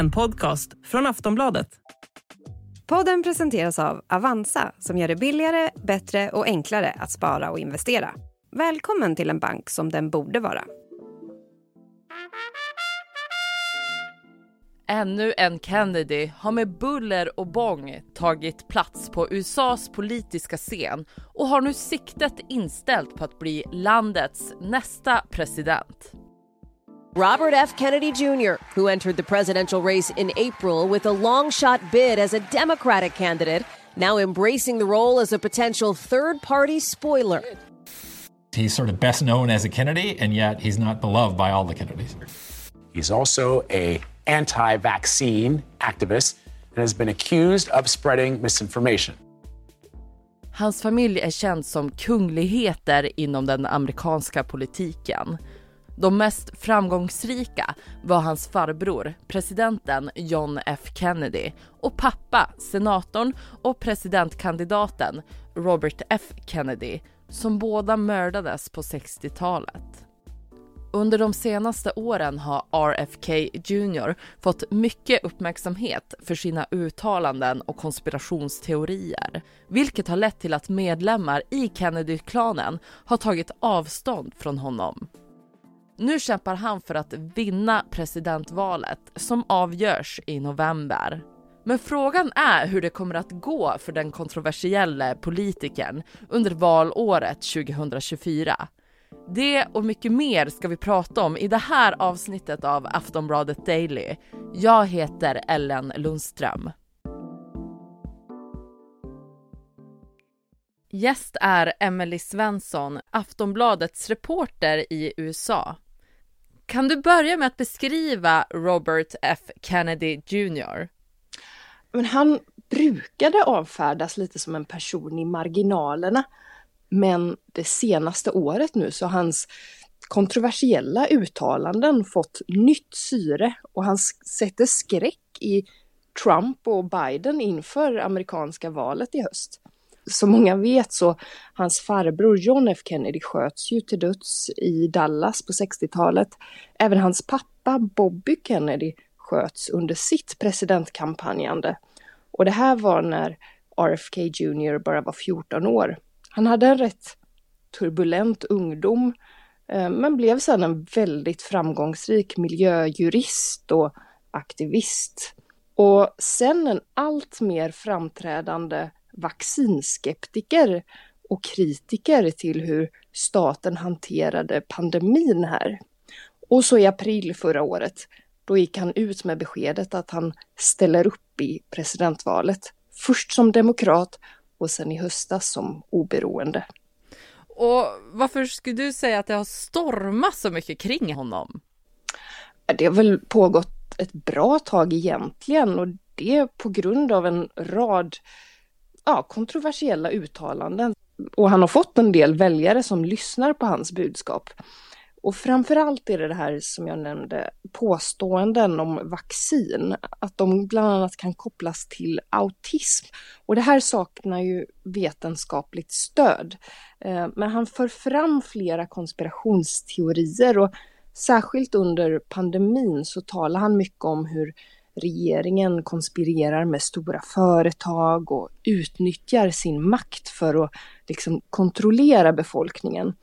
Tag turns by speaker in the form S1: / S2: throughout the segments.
S1: en podcast från Aftonbladet.
S2: Podden presenteras av Avanza som gör det billigare, bättre och enklare att spara och investera. Välkommen till en bank som den borde vara.
S3: Ännu en Kennedy har med buller och bång tagit plats på USAs politiska scen och har nu siktet inställt på att bli landets nästa president.
S4: Robert F. Kennedy Jr., who entered the presidential race in April with a long shot bid as a Democratic candidate, now embracing the role as a potential third party spoiler.
S5: He's sort of best known as a Kennedy, and yet he's not beloved by all the Kennedys.
S6: He's also a anti-vaccine activist and has been accused of spreading misinformation.
S3: Hans familj är känd som kungligheter inom den amerikanska politiken. De mest framgångsrika var hans farbror, presidenten John F Kennedy och pappa, senatorn och presidentkandidaten Robert F Kennedy som båda mördades på 60-talet. Under de senaste åren har RFK Jr fått mycket uppmärksamhet för sina uttalanden och konspirationsteorier, vilket har lett till att medlemmar i Kennedy-klanen har tagit avstånd från honom. Nu kämpar han för att vinna presidentvalet som avgörs i november. Men frågan är hur det kommer att gå för den kontroversiella politikern under valåret 2024. Det och mycket mer ska vi prata om i det här avsnittet av Aftonbladet Daily. Jag heter Ellen Lundström. Gäst är Emily Svensson, Aftonbladets reporter i USA. Kan du börja med att beskriva Robert F Kennedy Jr?
S7: Men han brukade avfärdas lite som en person i marginalerna. Men det senaste året nu så har hans kontroversiella uttalanden fått nytt syre och han sätter skräck i Trump och Biden inför amerikanska valet i höst. Som många vet så hans farbror John F Kennedy sköts ju till döds i Dallas på 60-talet. Även hans pappa Bobby Kennedy sköts under sitt presidentkampanjande. Och det här var när RFK Jr bara var 14 år. Han hade en rätt turbulent ungdom eh, men blev sedan en väldigt framgångsrik miljöjurist och aktivist. Och sen en allt mer framträdande vaccinskeptiker och kritiker till hur staten hanterade pandemin här. Och så i april förra året, då gick han ut med beskedet att han ställer upp i presidentvalet. Först som demokrat och sen i höstas som oberoende.
S3: Och varför skulle du säga att det har stormat så mycket kring honom?
S7: Det har väl pågått ett bra tag egentligen och det på grund av en rad ja, kontroversiella uttalanden. Och han har fått en del väljare som lyssnar på hans budskap. Och framförallt är det det här som jag nämnde, påståenden om vaccin, att de bland annat kan kopplas till autism. Och det här saknar ju vetenskapligt stöd. Eh, men han för fram flera konspirationsteorier och särskilt under pandemin så talar han mycket om hur regeringen konspirerar med stora företag och utnyttjar sin makt för att liksom kontrollera befolkningen.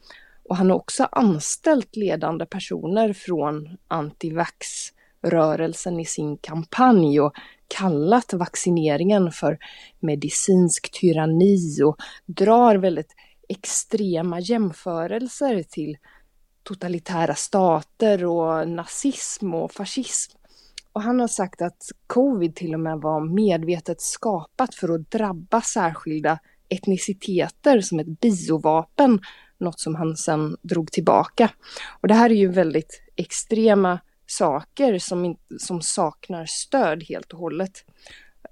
S7: Och han har också anställt ledande personer från antivax-rörelsen i sin kampanj och kallat vaccineringen för medicinsk tyranni och drar väldigt extrema jämförelser till totalitära stater och nazism och fascism. Och han har sagt att covid till och med var medvetet skapat för att drabba särskilda etniciteter som ett biovapen, något som han sen drog tillbaka. Och det här är ju väldigt extrema saker som, som saknar stöd helt och hållet.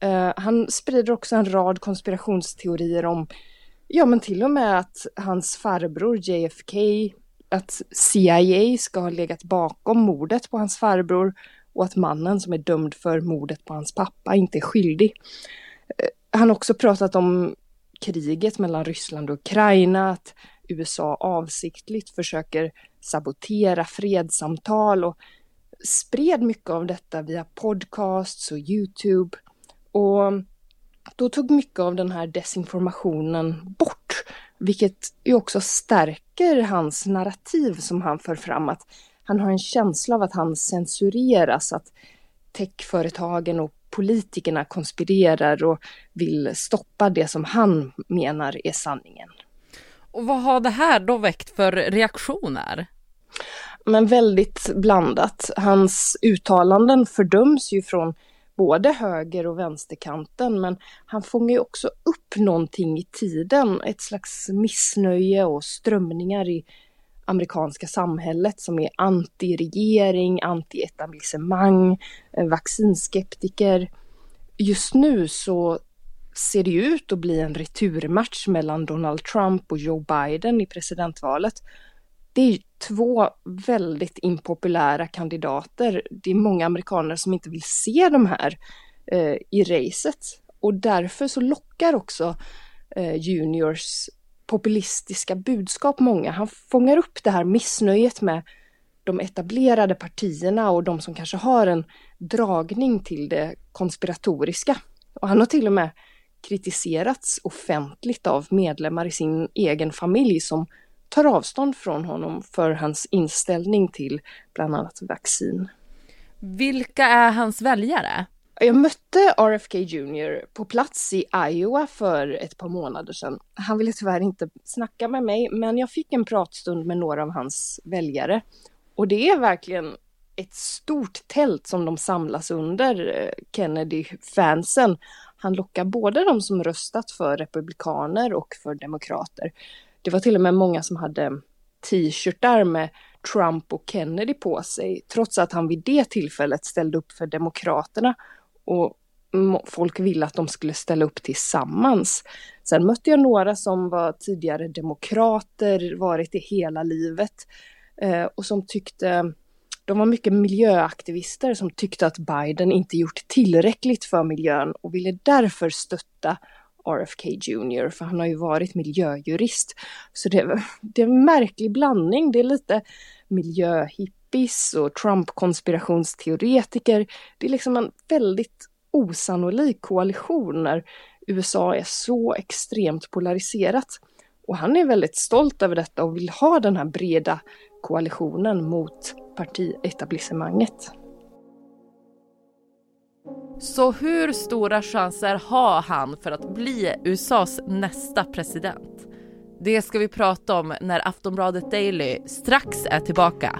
S7: Uh, han sprider också en rad konspirationsteorier om, ja men till och med att hans farbror JFK, att CIA ska ha legat bakom mordet på hans farbror och att mannen som är dömd för mordet på hans pappa inte är skyldig. Eh, han har också pratat om kriget mellan Ryssland och Ukraina, att USA avsiktligt försöker sabotera fredssamtal och spred mycket av detta via podcasts och Youtube. Och då tog mycket av den här desinformationen bort, vilket ju också stärker hans narrativ som han för fram. Att han har en känsla av att han censureras, att techföretagen och politikerna konspirerar och vill stoppa det som han menar är sanningen.
S3: Och vad har det här då väckt för reaktioner?
S7: Men väldigt blandat. Hans uttalanden fördöms ju från både höger och vänsterkanten men han fångar ju också upp någonting i tiden, ett slags missnöje och strömningar i amerikanska samhället som är anti-regering, anti-etablissemang, eh, vaccinskeptiker. Just nu så ser det ut att bli en returmatch mellan Donald Trump och Joe Biden i presidentvalet. Det är två väldigt impopulära kandidater. Det är många amerikaner som inte vill se de här eh, i racet och därför så lockar också eh, Juniors populistiska budskap många. Han fångar upp det här missnöjet med de etablerade partierna och de som kanske har en dragning till det konspiratoriska. Och han har till och med kritiserats offentligt av medlemmar i sin egen familj som tar avstånd från honom för hans inställning till bland annat vaccin.
S3: Vilka är hans väljare?
S7: Jag mötte RFK Jr på plats i Iowa för ett par månader sedan. Han ville tyvärr inte snacka med mig, men jag fick en pratstund med några av hans väljare. Och det är verkligen ett stort tält som de samlas under, eh, Kennedy-fansen. Han lockar både de som röstat för republikaner och för demokrater. Det var till och med många som hade t-shirtar med Trump och Kennedy på sig, trots att han vid det tillfället ställde upp för Demokraterna och folk ville att de skulle ställa upp tillsammans. Sen mötte jag några som var tidigare demokrater, varit i hela livet eh, och som tyckte de var mycket miljöaktivister som tyckte att Biden inte gjort tillräckligt för miljön och ville därför stötta RFK Jr. för han har ju varit miljöjurist. Så det, det är en märklig blandning. Det är lite miljöhipp miljöhippies och Trump-konspirationsteoretiker. Det är liksom en väldigt osannolik koalition när USA är så extremt polariserat. Och han är väldigt stolt över detta och vill ha den här breda koalitionen mot partietablissemanget.
S3: Så hur stora chanser har han för att bli USAs nästa president? Det ska vi prata om när Aftonbladet Daily strax är tillbaka.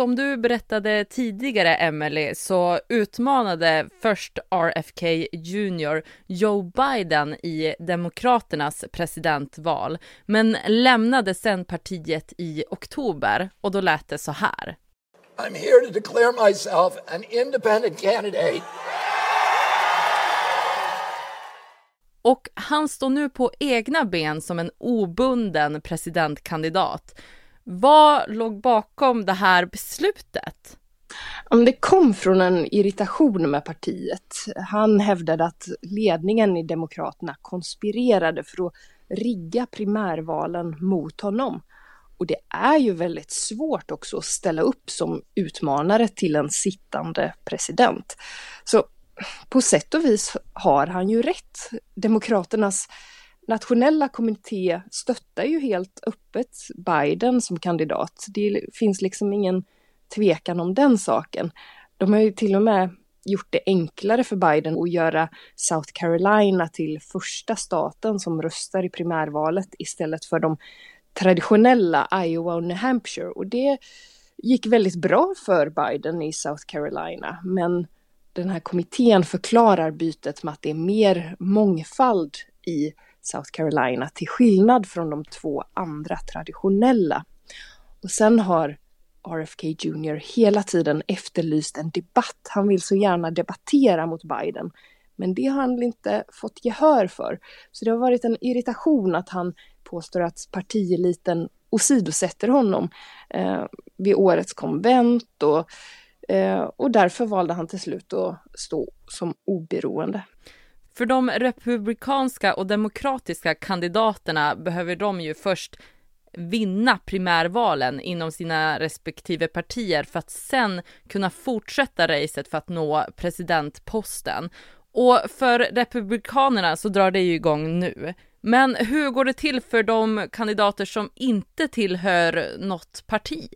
S3: Som du berättade tidigare, Emily, så utmanade först RFK Jr Joe Biden i Demokraternas presidentval, men lämnade sen partiet i oktober och då lät det så här.
S8: I'm here to declare myself an independent candidate.
S3: Och han står nu på egna ben som en obunden presidentkandidat. Vad låg bakom det här beslutet?
S7: Det kom från en irritation med partiet. Han hävdade att ledningen i Demokraterna konspirerade för att rigga primärvalen mot honom. Och det är ju väldigt svårt också att ställa upp som utmanare till en sittande president. Så på sätt och vis har han ju rätt. Demokraternas nationella kommitté stöttar ju helt öppet Biden som kandidat. Det finns liksom ingen tvekan om den saken. De har ju till och med gjort det enklare för Biden att göra South Carolina till första staten som röstar i primärvalet istället för de traditionella Iowa och New Hampshire. Och det gick väldigt bra för Biden i South Carolina. Men den här kommittén förklarar bytet med att det är mer mångfald i South Carolina till skillnad från de två andra traditionella. Och sen har RFK Jr hela tiden efterlyst en debatt. Han vill så gärna debattera mot Biden. Men det har han inte fått gehör för. Så det har varit en irritation att han påstår att partieliten åsidosätter honom eh, vid årets konvent och, eh, och därför valde han till slut att stå som oberoende.
S3: För de republikanska och demokratiska kandidaterna behöver de ju först vinna primärvalen inom sina respektive partier för att sen kunna fortsätta racet för att nå presidentposten. Och för republikanerna så drar det ju igång nu. Men hur går det till för de kandidater som inte tillhör något parti?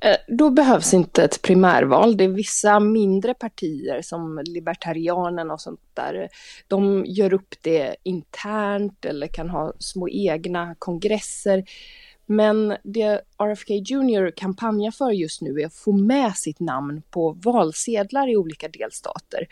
S7: Eh, då behövs inte ett primärval. Det är vissa mindre partier som Libertarianerna och sånt där. De gör upp det internt eller kan ha små egna kongresser. Men det RFK Jr kampanjar för just nu är att få med sitt namn på valsedlar i olika delstater.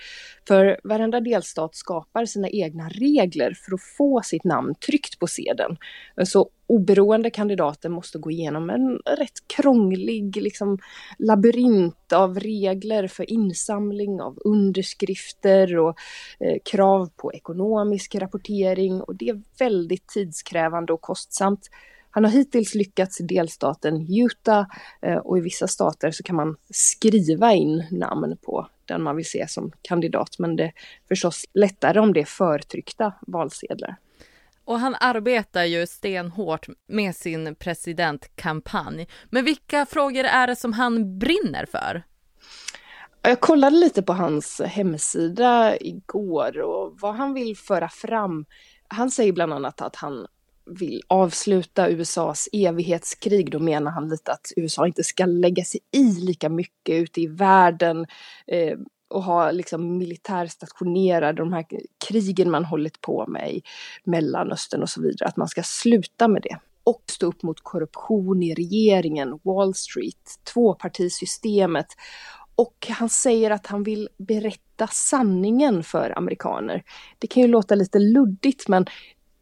S7: För varenda delstat skapar sina egna regler för att få sitt namn tryckt på sedeln. Så oberoende kandidater måste gå igenom en rätt krånglig liksom, labyrint av regler för insamling av underskrifter och eh, krav på ekonomisk rapportering och det är väldigt tidskrävande och kostsamt. Han har hittills lyckats i delstaten Utah eh, och i vissa stater så kan man skriva in namn på den man vill se som kandidat. Men det är förstås lättare om det är förtryckta valsedlar.
S3: Och han arbetar ju stenhårt med sin presidentkampanj. Men vilka frågor är det som han brinner för?
S7: Jag kollade lite på hans hemsida igår och vad han vill föra fram. Han säger bland annat att han vill avsluta USAs evighetskrig, då menar han lite att USA inte ska lägga sig i lika mycket ute i världen eh, och ha liksom militärstationerade, de här krigen man hållit på med i Mellanöstern och så vidare, att man ska sluta med det. Och stå upp mot korruption i regeringen, Wall Street, tvåpartisystemet. Och han säger att han vill berätta sanningen för amerikaner. Det kan ju låta lite luddigt men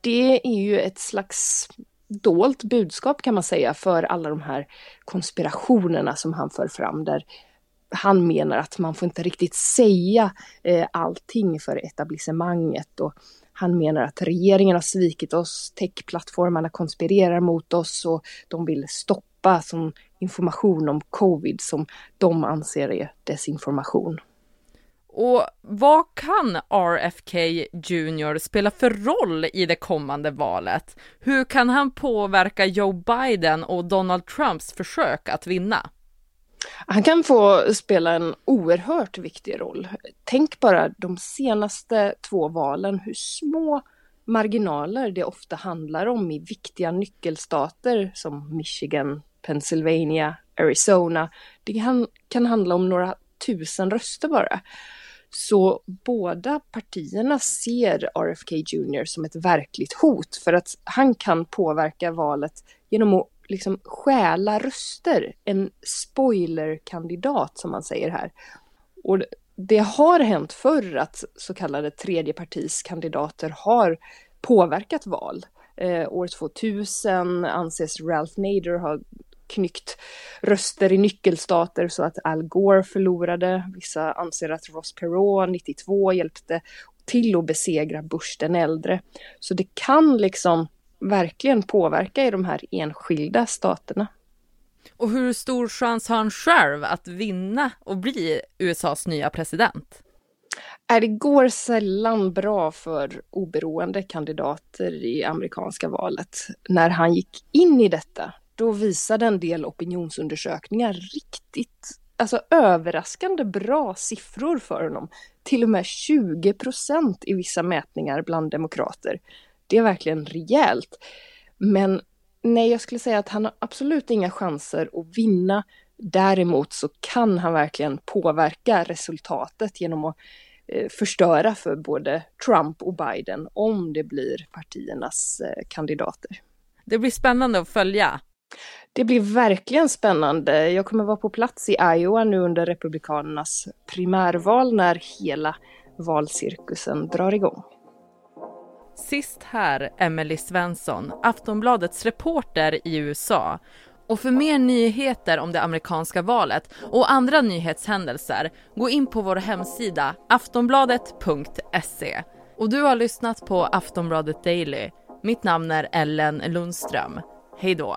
S7: det är ju ett slags dolt budskap kan man säga för alla de här konspirationerna som han för fram där han menar att man får inte riktigt säga eh, allting för etablissemanget och han menar att regeringen har svikit oss, techplattformarna konspirerar mot oss och de vill stoppa som information om covid som de anser är desinformation.
S3: Och vad kan RFK Jr spela för roll i det kommande valet? Hur kan han påverka Joe Biden och Donald Trumps försök att vinna?
S7: Han kan få spela en oerhört viktig roll. Tänk bara de senaste två valen, hur små marginaler det ofta handlar om i viktiga nyckelstater som Michigan, Pennsylvania, Arizona. Det kan, kan handla om några tusen röster bara. Så båda partierna ser RFK Jr som ett verkligt hot för att han kan påverka valet genom att liksom stjäla röster. En spoilerkandidat som man säger här. Och det har hänt förr att så kallade tredjepartiskandidater har påverkat val. Eh, år 2000 anses Ralph Nader ha knyckt röster i nyckelstater så att Al Gore förlorade. Vissa anser att Ross Perot 92 hjälpte till att besegra Bush den äldre. Så det kan liksom verkligen påverka i de här enskilda staterna.
S3: Och hur stor chans har han själv att vinna och bli USAs nya president?
S7: Det går sällan bra för oberoende kandidater i amerikanska valet. När han gick in i detta då visade en del opinionsundersökningar riktigt, alltså överraskande bra siffror för honom. Till och med 20 procent i vissa mätningar bland demokrater. Det är verkligen rejält. Men nej, jag skulle säga att han har absolut inga chanser att vinna. Däremot så kan han verkligen påverka resultatet genom att eh, förstöra för både Trump och Biden om det blir partiernas eh, kandidater.
S3: Det blir spännande att följa.
S7: Det blir verkligen spännande. Jag kommer vara på plats i Iowa nu under Republikanernas primärval när hela valcirkusen drar igång.
S3: Sist här, Emily Svensson, Aftonbladets reporter i USA. Och för mer nyheter om det amerikanska valet och andra nyhetshändelser, gå in på vår hemsida aftonbladet.se. Och du har lyssnat på Aftonbladet Daily. Mitt namn är Ellen Lundström. Hej då!